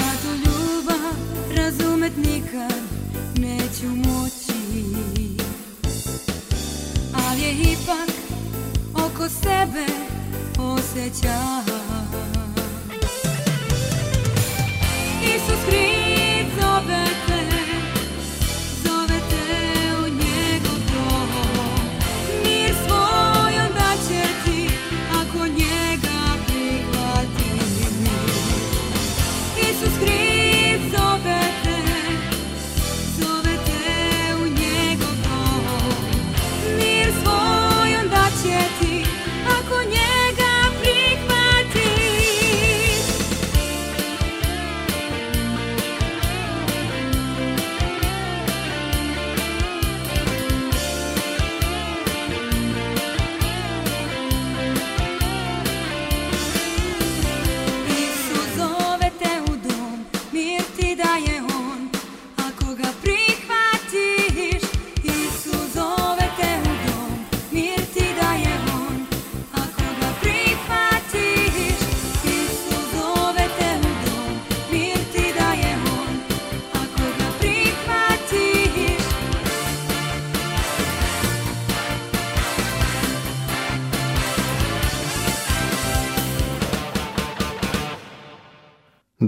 Ja tu ljubav razumet nikad neću moći Ali je ipak oko sebe osjećam Isus Hrist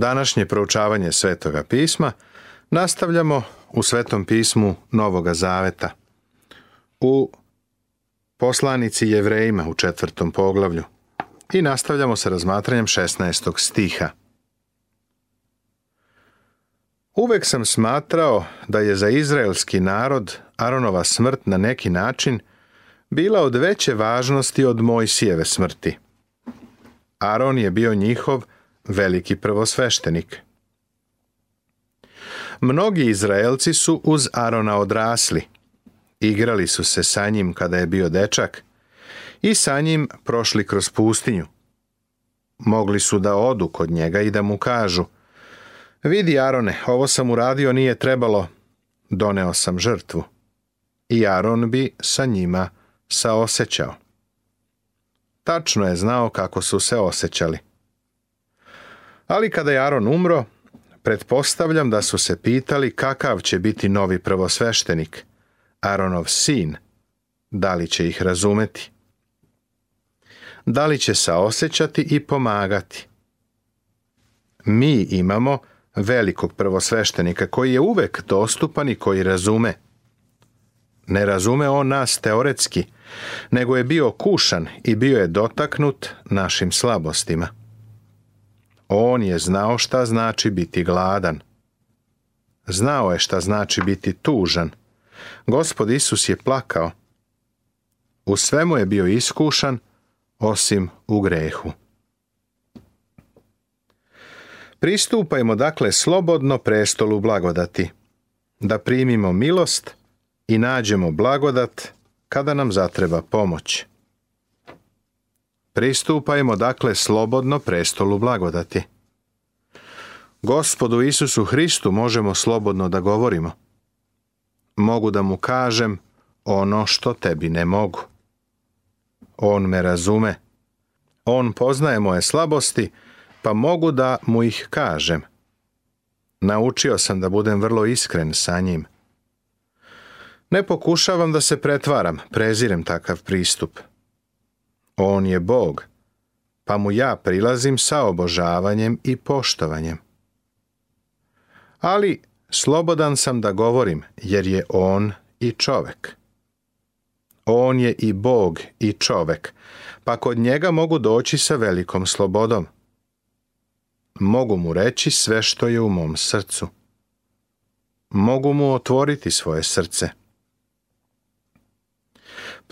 Današnje proučavanje Svetoga pisma nastavljamo u Svetom pismu Novoga Zaveta. U poslanici Jevrejima u četvrtom poglavlju i nastavljamo sa razmatranjem 16. stiha. Uvek sam smatrao da je za izraelski narod Aronova smrt na neki način bila od veće važnosti od Mojsijeve smrti. Aron je bio njihov veliki prvosveštenik. Mnogi Izraelci su uz Arona odrasli. Igrali su se sa njim kada je bio dečak i sa njim prošli kroz pustinju. Mogli su da odu kod njega i da mu kažu Vidi Arone, ovo sam uradio nije trebalo, doneo sam žrtvu. I Aron bi sa njima saosećao. Tačno je znao kako su se osjećali. Ali kada je Aron umro, pretpostavljam da su se pitali kakav će biti novi prvosveštenik, Aronov sin, da li će ih razumeti. Da li će saosećati i pomagati. Mi imamo velikog prvosveštenika koji je uvek dostupan i koji razume. Ne razume on nas teoretski, nego je bio kušan i bio je dotaknut našim slabostima. On je znao šta znači biti gladan. Znao je šta znači biti tužan. Gospod Isus je plakao. U svemu je bio iskušan, osim u grehu. Pristupajmo dakle slobodno prestolu blagodati, da primimo milost i nađemo blagodat kada nam zatreba pomoć. Pristupajmo dakle slobodno prestolu blagodati. Gospodu Isusu Hristu možemo slobodno da govorimo. Mogu da mu kažem ono što tebi ne mogu. On me razume. On poznaje moje slabosti, pa mogu da mu ih kažem. Naučio sam da budem vrlo iskren sa njim. Ne pokušavam da se pretvaram, prezirem takav pristup. On je Bog, pa mu ja prilazim sa obožavanjem i poštovanjem. Ali slobodan sam da govorim, jer je on i čovek. On je i Bog i čovek, pa kod njega mogu doći sa velikom slobodom. Mogu mu reći sve što je u mom srcu. Mogu mu otvoriti svoje srce.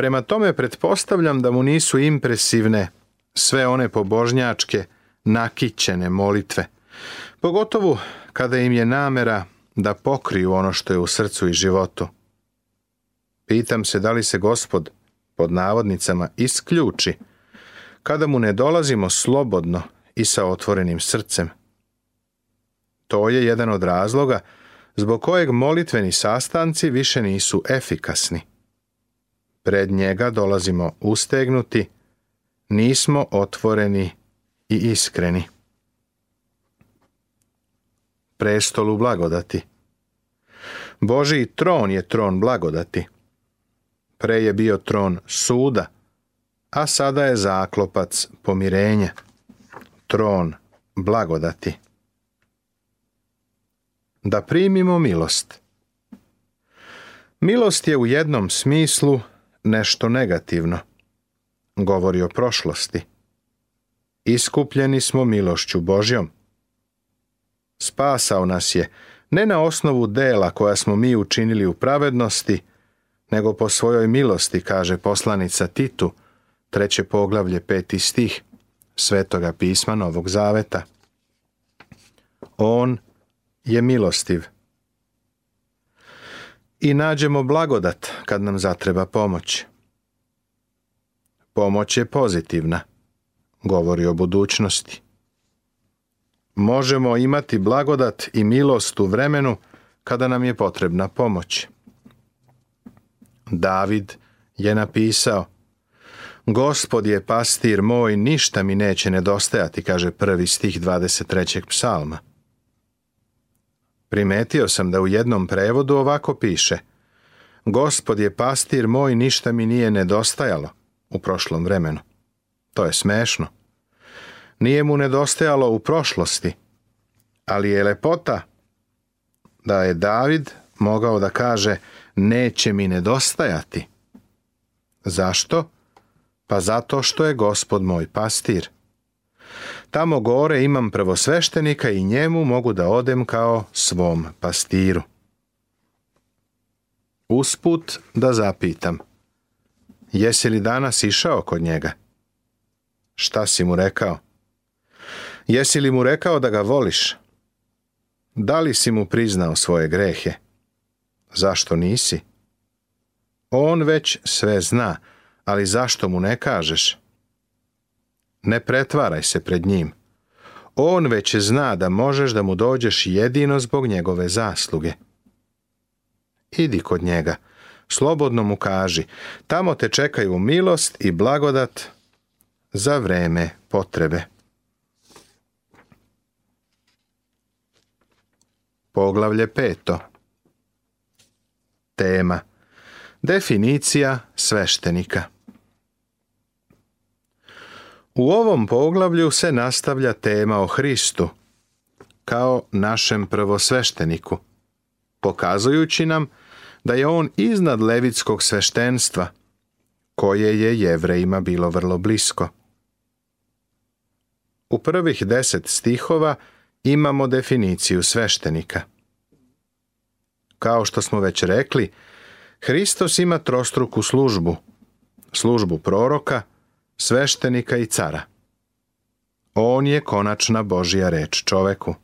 Prema tome pretpostavljam da mu nisu impresivne sve one pobožnjačke, nakićene molitve. Pogotovo kada im je namera da pokriju ono što je u srcu i životu. Pitam se da li se gospod, pod navodnicama, isključi, kada mu ne dolazimo slobodno i sa otvorenim srcem. To je jedan od razloga zbog kojeg molitveni sastanci više nisu efikasni pred njega dolazimo ustegnuti, nismo otvoreni i iskreni. Prestolu blagodati Boži tron je tron blagodati. Pre je bio tron suda, a sada je zaklopac pomirenja. Tron blagodati. Da primimo milost. Milost je u jednom smislu nešto negativno. Govori o prošlosti. Iskupljeni smo milošću Božjom. Spasao nas je, ne na osnovu dela koja smo mi učinili u pravednosti, nego po svojoj milosti, kaže poslanica Titu, treće poglavlje peti stih, svetoga pisma Novog Zaveta. On je milostiv. I nađemo blagodat, kad nam zatreba pomoć. Pomoć je pozitivna, govori o budućnosti. Možemo imati blagodat i milost u vremenu kada nam je potrebna pomoć. David je napisao Gospod je pastir moj, ništa mi neće nedostajati, kaže prvi stih 23. psalma. Primetio sam da u jednom prevodu ovako piše – Gospod je pastir moj, ništa mi nije nedostajalo u prošlom vremenu. To je smešno. Nije mu nedostajalo u prošlosti, ali je lepota da je David mogao da kaže neće mi nedostajati. Zašto? Pa zato što je gospod moj pastir. Tamo gore imam prvosveštenika i njemu mogu da odem kao svom pastiru. Usput da zapitam. Jesi li danas išao kod njega? Šta si mu rekao? Jesi li mu rekao da ga voliš? Da li si mu priznao svoje grehe? Zašto nisi? On već sve zna, ali zašto mu ne kažeš? Ne pretvaraj se pred njim. On već zna da možeš da mu dođeš jedino zbog njegove zasluge idi kod njega, slobodno mu kaži, tamo te čekaju milost i blagodat za vreme potrebe. Poglavlje peto Tema Definicija sveštenika U ovom poglavlju se nastavlja tema o Hristu, kao našem prvosvešteniku, pokazujući nam da je on iznad levitskog sveštenstva, koje je jevrejima bilo vrlo blisko. U prvih deset stihova imamo definiciju sveštenika. Kao što smo već rekli, Hristos ima trostruku službu, službu proroka, sveštenika i cara. On je konačna Božja reč čoveku.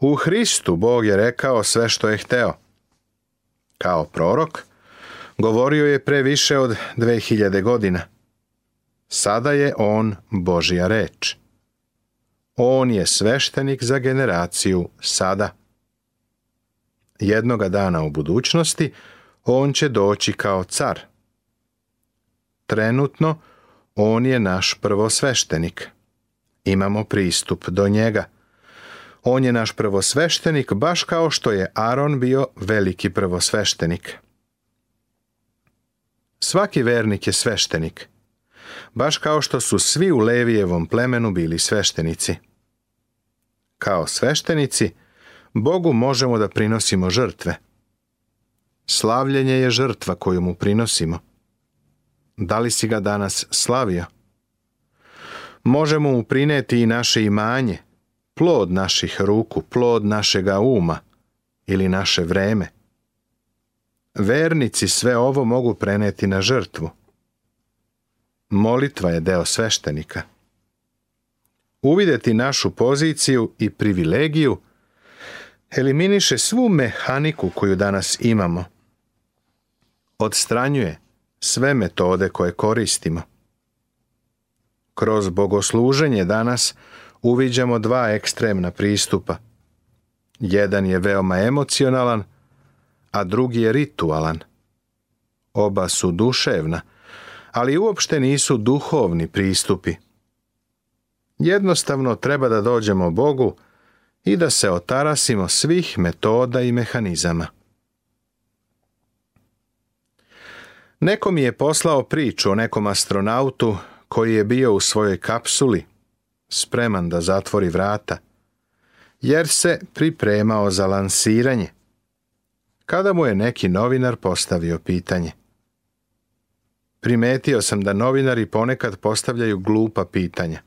U Hristu Bog je rekao sve što je hteo. Kao prorok, govorio je više od 2000 godina. Sada je on Božja reč. On je sveštenik za generaciju sada. Jednoga dana u budućnosti on će doći kao car. Trenutno on je naš prvosveštenik. Imamo pristup do njega – on je naš prvosveštenik, baš kao što je Aron bio veliki prvosveštenik. Svaki vernik je sveštenik, baš kao što su svi u Levijevom plemenu bili sveštenici. Kao sveštenici, Bogu možemo da prinosimo žrtve. Slavljenje je žrtva koju mu prinosimo. Da li si ga danas slavio? Možemo mu prineti i naše imanje, plod naših ruku, plod našega uma ili naše vreme. Vernici sve ovo mogu preneti na žrtvu. Molitva je deo sveštenika. Uvideti našu poziciju i privilegiju eliminiše svu mehaniku koju danas imamo. Odstranjuje sve metode koje koristimo. Kroz bogosluženje danas uviđamo dva ekstremna pristupa. Jedan je veoma emocionalan, a drugi je ritualan. Oba su duševna, ali uopšte nisu duhovni pristupi. Jednostavno treba da dođemo Bogu i da se otarasimo svih metoda i mehanizama. Neko mi je poslao priču o nekom astronautu koji je bio u svojoj kapsuli spreman da zatvori vrata, jer se pripremao za lansiranje, kada mu je neki novinar postavio pitanje. Primetio sam da novinari ponekad postavljaju glupa pitanja.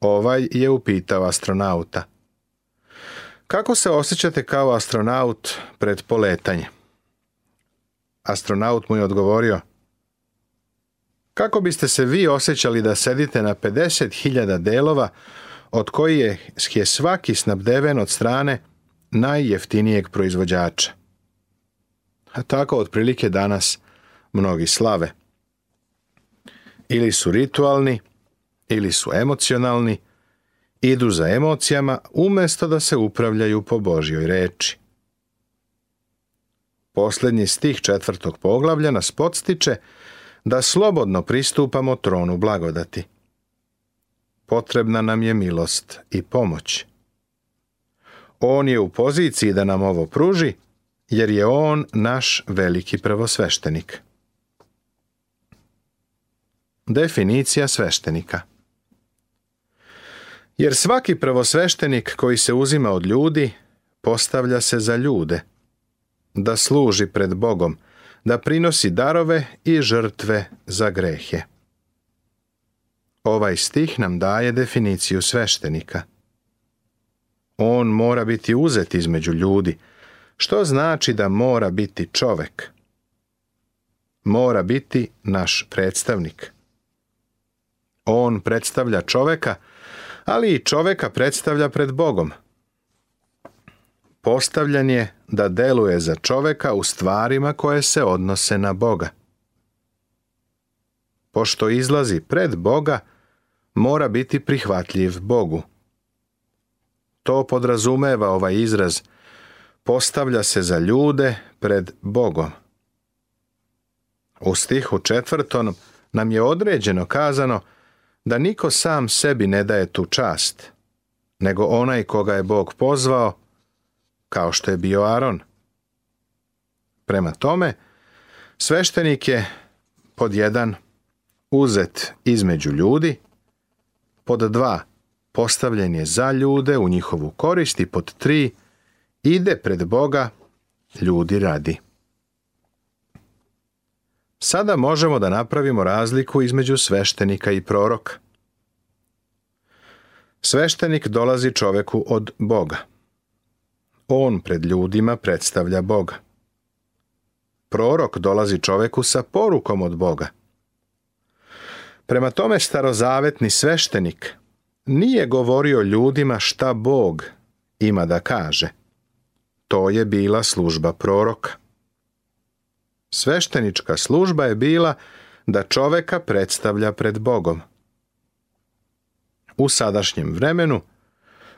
Ovaj je upitao astronauta. Kako se osjećate kao astronaut pred poletanje? Astronaut mu je odgovorio – kako biste se vi osjećali da sedite na 50.000 delova od kojih je svaki snabdeven od strane najjeftinijeg proizvođača? A tako otprilike danas mnogi slave. Ili su ritualni, ili su emocionalni, idu za emocijama umjesto da se upravljaju po Božjoj reči. Posljednji stih četvrtog poglavlja nas podstiče da slobodno pristupamo tronu blagodati. Potrebna nam je milost i pomoć. On je u poziciji da nam ovo pruži, jer je on naš veliki prvosveštenik. Definicija sveštenika Jer svaki prvosveštenik koji se uzima od ljudi, postavlja se za ljude, da služi pred Bogom, da prinosi darove i žrtve za grehe. Ovaj stih nam daje definiciju sveštenika. On mora biti uzet između ljudi, što znači da mora biti čovek. Mora biti naš predstavnik. On predstavlja čoveka, ali i čoveka predstavlja pred Bogom – postavljen je da deluje za čoveka u stvarima koje se odnose na Boga. Pošto izlazi pred Boga, mora biti prihvatljiv Bogu. To podrazumeva ovaj izraz postavlja se za ljude pred Bogom. U stihu četvrtom nam je određeno kazano da niko sam sebi ne daje tu čast, nego onaj koga je Bog pozvao kao što je bio Aron. Prema tome, sveštenik je pod jedan uzet između ljudi, pod dva postavljen je za ljude u njihovu korist i pod tri ide pred Boga ljudi radi. Sada možemo da napravimo razliku između sveštenika i proroka. Sveštenik dolazi čoveku od Boga on pred ljudima predstavlja Boga. Prorok dolazi čoveku sa porukom od Boga. Prema tome starozavetni sveštenik nije govorio ljudima šta Bog ima da kaže. To je bila služba proroka. Sveštenička služba je bila da čoveka predstavlja pred Bogom. U sadašnjem vremenu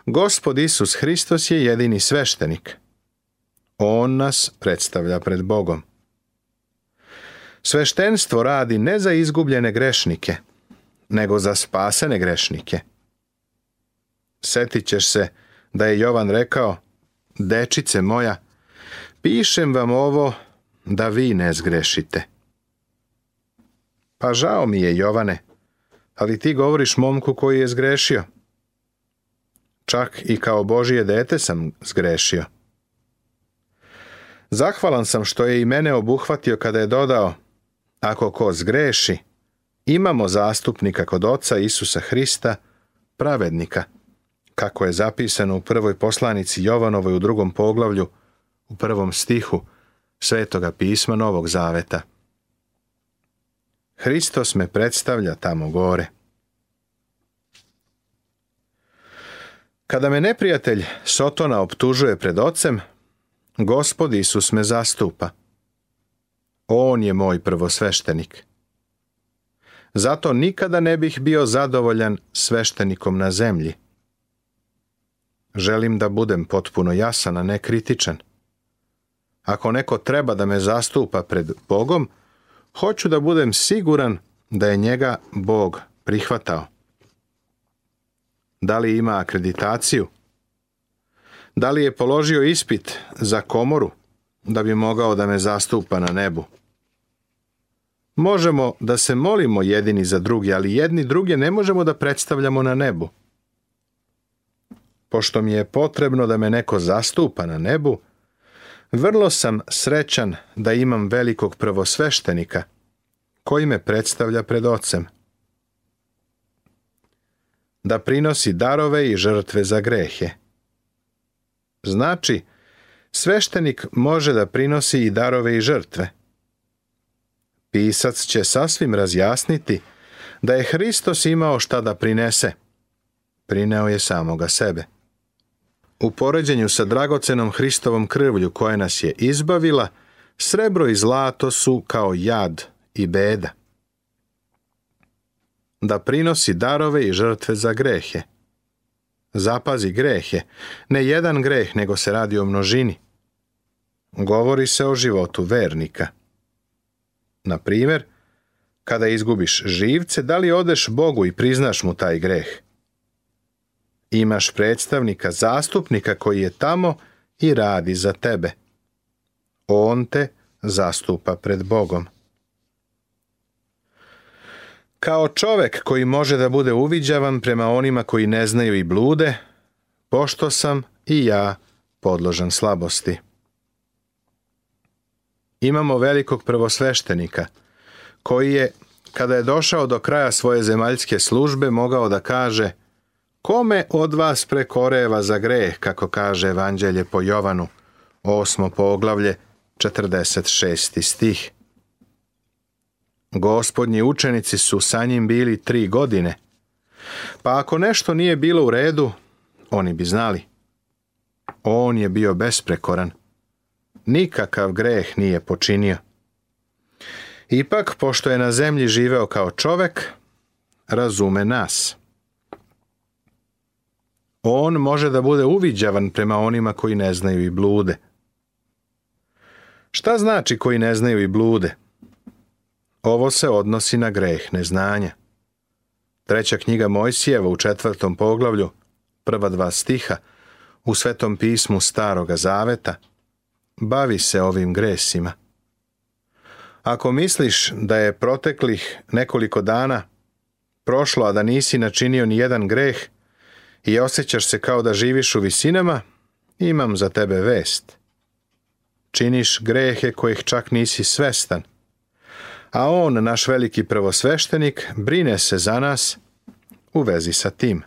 Gospod Isus Hristos je jedini sveštenik. On nas predstavlja pred Bogom. Sveštenstvo radi ne za izgubljene grešnike, nego za spasene grešnike. Setit ćeš se da je Jovan rekao, dečice moja, pišem vam ovo da vi ne zgrešite. Pa žao mi je Jovane, ali ti govoriš momku koji je zgrešio. Čak i kao Božije dete sam zgrešio. Zahvalan sam što je i mene obuhvatio kada je dodao Ako ko zgreši, imamo zastupnika kod oca Isusa Hrista, pravednika, kako je zapisano u prvoj poslanici Jovanovoj u drugom poglavlju, u prvom stihu Svetoga pisma Novog Zaveta. Hristos me predstavlja tamo gore. Kada me neprijatelj Sotona optužuje pred ocem, gospod Isus me zastupa. On je moj prvosveštenik. Zato nikada ne bih bio zadovoljan sveštenikom na zemlji. Želim da budem potpuno jasan, a ne kritičan. Ako neko treba da me zastupa pred Bogom, hoću da budem siguran da je njega Bog prihvatao. Da li ima akreditaciju? Da li je položio ispit za komoru da bi mogao da me zastupa na nebu? Možemo da se molimo jedini za drugi, ali jedni druge ne možemo da predstavljamo na nebu. Pošto mi je potrebno da me neko zastupa na nebu, vrlo sam srećan da imam velikog prvosveštenika koji me predstavlja pred ocem da prinosi darove i žrtve za grehe. Znači, sveštenik može da prinosi i darove i žrtve. Pisac će sasvim razjasniti da je Hristos imao šta da prinese. Prineo je samoga sebe. U poređenju sa dragocenom Hristovom krvlju koja nas je izbavila, srebro i zlato su kao jad i beda da prinosi darove i žrtve za grehe. Zapazi grehe, ne jedan greh, nego se radi o množini. Govori se o životu vernika. Na primjer, kada izgubiš živce, da li odeš Bogu i priznaš mu taj greh? Imaš predstavnika, zastupnika koji je tamo i radi za tebe. On te zastupa pred Bogom. Kao čovek koji može da bude uviđavan prema onima koji ne znaju i blude, pošto sam i ja podložan slabosti. Imamo velikog prvosveštenika, koji je, kada je došao do kraja svoje zemaljske službe, mogao da kaže Kome od vas prekoreva za greh, kako kaže Evanđelje po Jovanu, osmo poglavlje, 46. stih. Gospodnji učenici su sa njim bili tri godine. Pa ako nešto nije bilo u redu, oni bi znali. On je bio besprekoran. Nikakav greh nije počinio. Ipak, pošto je na zemlji živeo kao čovek, razume nas. On može da bude uviđavan prema onima koji ne znaju i blude. Šta znači koji ne znaju i blude? Ovo se odnosi na greh neznanja. Treća knjiga Mojsijeva u četvrtom poglavlju, prva dva stiha, u Svetom pismu Staroga Zaveta, bavi se ovim gresima. Ako misliš da je proteklih nekoliko dana prošlo, a da nisi načinio ni jedan greh i osjećaš se kao da živiš u visinama, imam za tebe vest. Činiš grehe kojih čak nisi svestan – a on, naš veliki prvosveštenik, brine se za nas u vezi sa tim.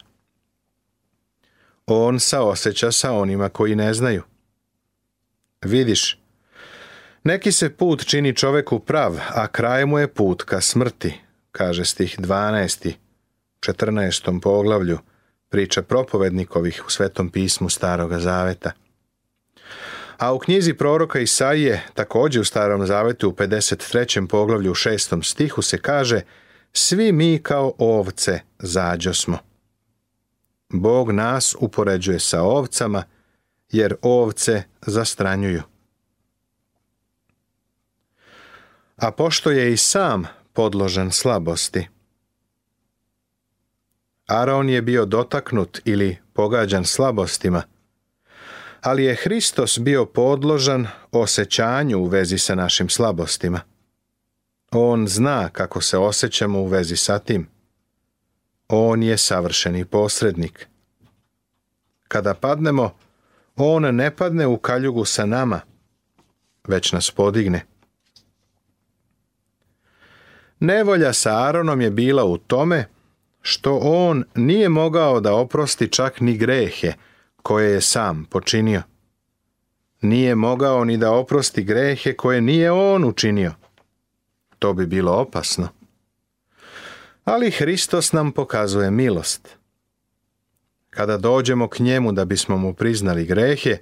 On saoseća sa onima koji ne znaju. Vidiš, neki se put čini čoveku prav, a kraj mu je put ka smrti, kaže stih 12. 14. poglavlju, priča propovednikovih u Svetom pismu Staroga Zaveta. A u knjizi proroka Isaije, također u Starom Zavetu u 53. poglavlju u 6. stihu se kaže Svi mi kao ovce zađo smo. Bog nas upoređuje sa ovcama, jer ovce zastranjuju. A pošto je i sam podložen slabosti, Aron je bio dotaknut ili pogađan slabostima – ali je Hristos bio podložan osjećanju u vezi sa našim slabostima. On zna kako se osjećamo u vezi sa tim. On je savršeni posrednik. Kada padnemo, on ne padne u kaljugu sa nama, već nas podigne. Nevolja sa Aronom je bila u tome što on nije mogao da oprosti čak ni grehe, koje je sam počinio. Nije mogao ni da oprosti grehe koje nije on učinio. To bi bilo opasno. Ali Hristos nam pokazuje milost. Kada dođemo k njemu da bismo mu priznali grehe,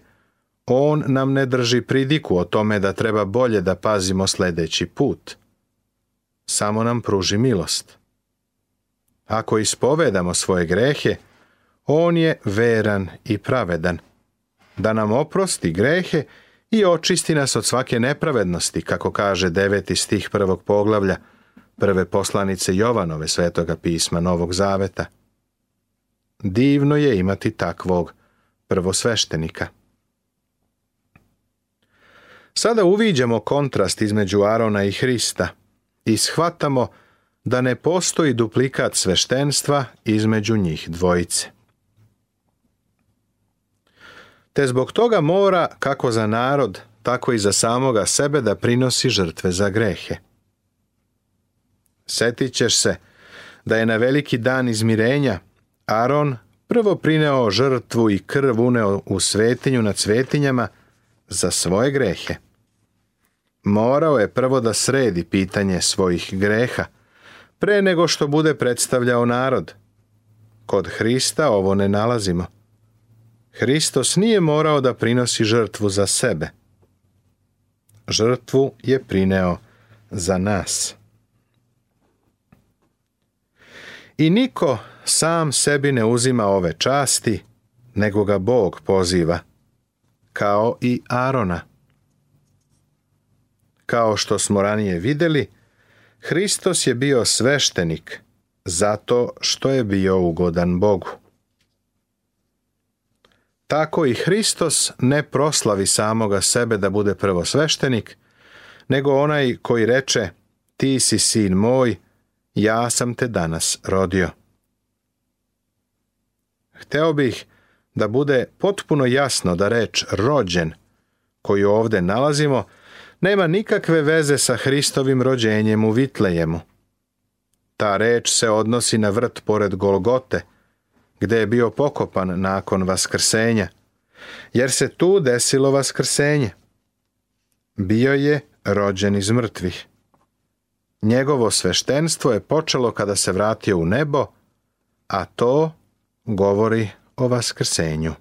on nam ne drži pridiku o tome da treba bolje da pazimo sljedeći put. Samo nam pruži milost. Ako ispovedamo svoje grehe, on je veran i pravedan, da nam oprosti grehe i očisti nas od svake nepravednosti, kako kaže deveti stih prvog poglavlja, prve poslanice Jovanove svetoga pisma Novog Zaveta. Divno je imati takvog prvosveštenika. Sada uviđamo kontrast između Arona i Hrista i shvatamo da ne postoji duplikat sveštenstva između njih dvojice te zbog toga mora, kako za narod, tako i za samoga sebe da prinosi žrtve za grehe. Setit ćeš se da je na veliki dan izmirenja Aron prvo prineo žrtvu i krv uneo u svetinju na svetinjama za svoje grehe. Morao je prvo da sredi pitanje svojih greha, pre nego što bude predstavljao narod. Kod Hrista ovo ne nalazimo. Hristos nije morao da prinosi žrtvu za sebe. Žrtvu je prineo za nas. I niko sam sebi ne uzima ove časti, nego ga Bog poziva, kao i Arona. Kao što smo ranije vidjeli, Hristos je bio sveštenik zato što je bio ugodan Bogu. Tako i Hristos ne proslavi samoga sebe da bude prvosveštenik, nego onaj koji reče ti si sin moj, ja sam te danas rodio. Hteo bih da bude potpuno jasno da reč rođen koju ovdje nalazimo nema nikakve veze sa Hristovim rođenjem u Vitlejemu. Ta reč se odnosi na vrt pored Golgote – gdje je bio pokopan nakon vaskrsenja, jer se tu desilo vaskrsenje. Bio je rođen iz mrtvih. Njegovo sveštenstvo je počelo kada se vratio u nebo, a to govori o vaskrsenju.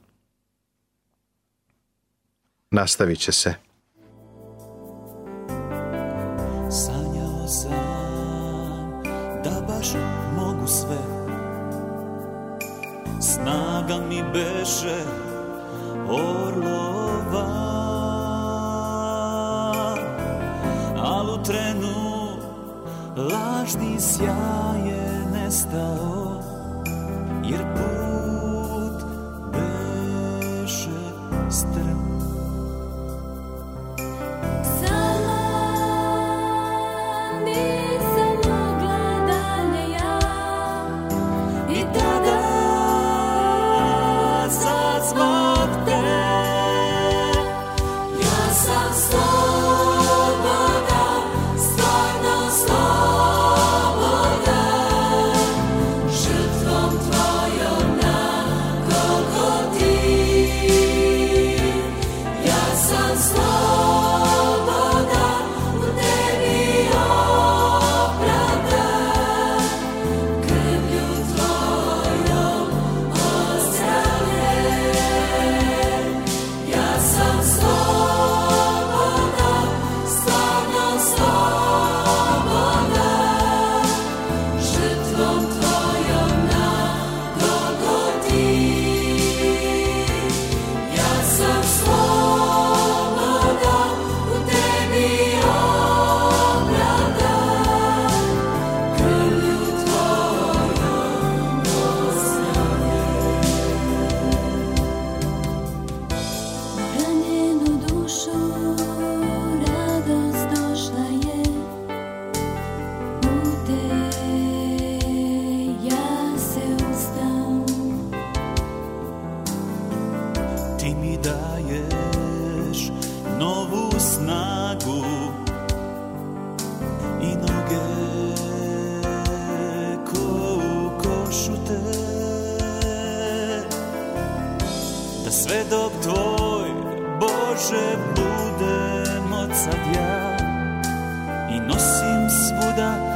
Nastavit će se. Sanjao sam snaga mi beše orlova al u trenu lažni sjaj je nestao jer da sve dok tvoj Bože budem od sad ja i nosim svuda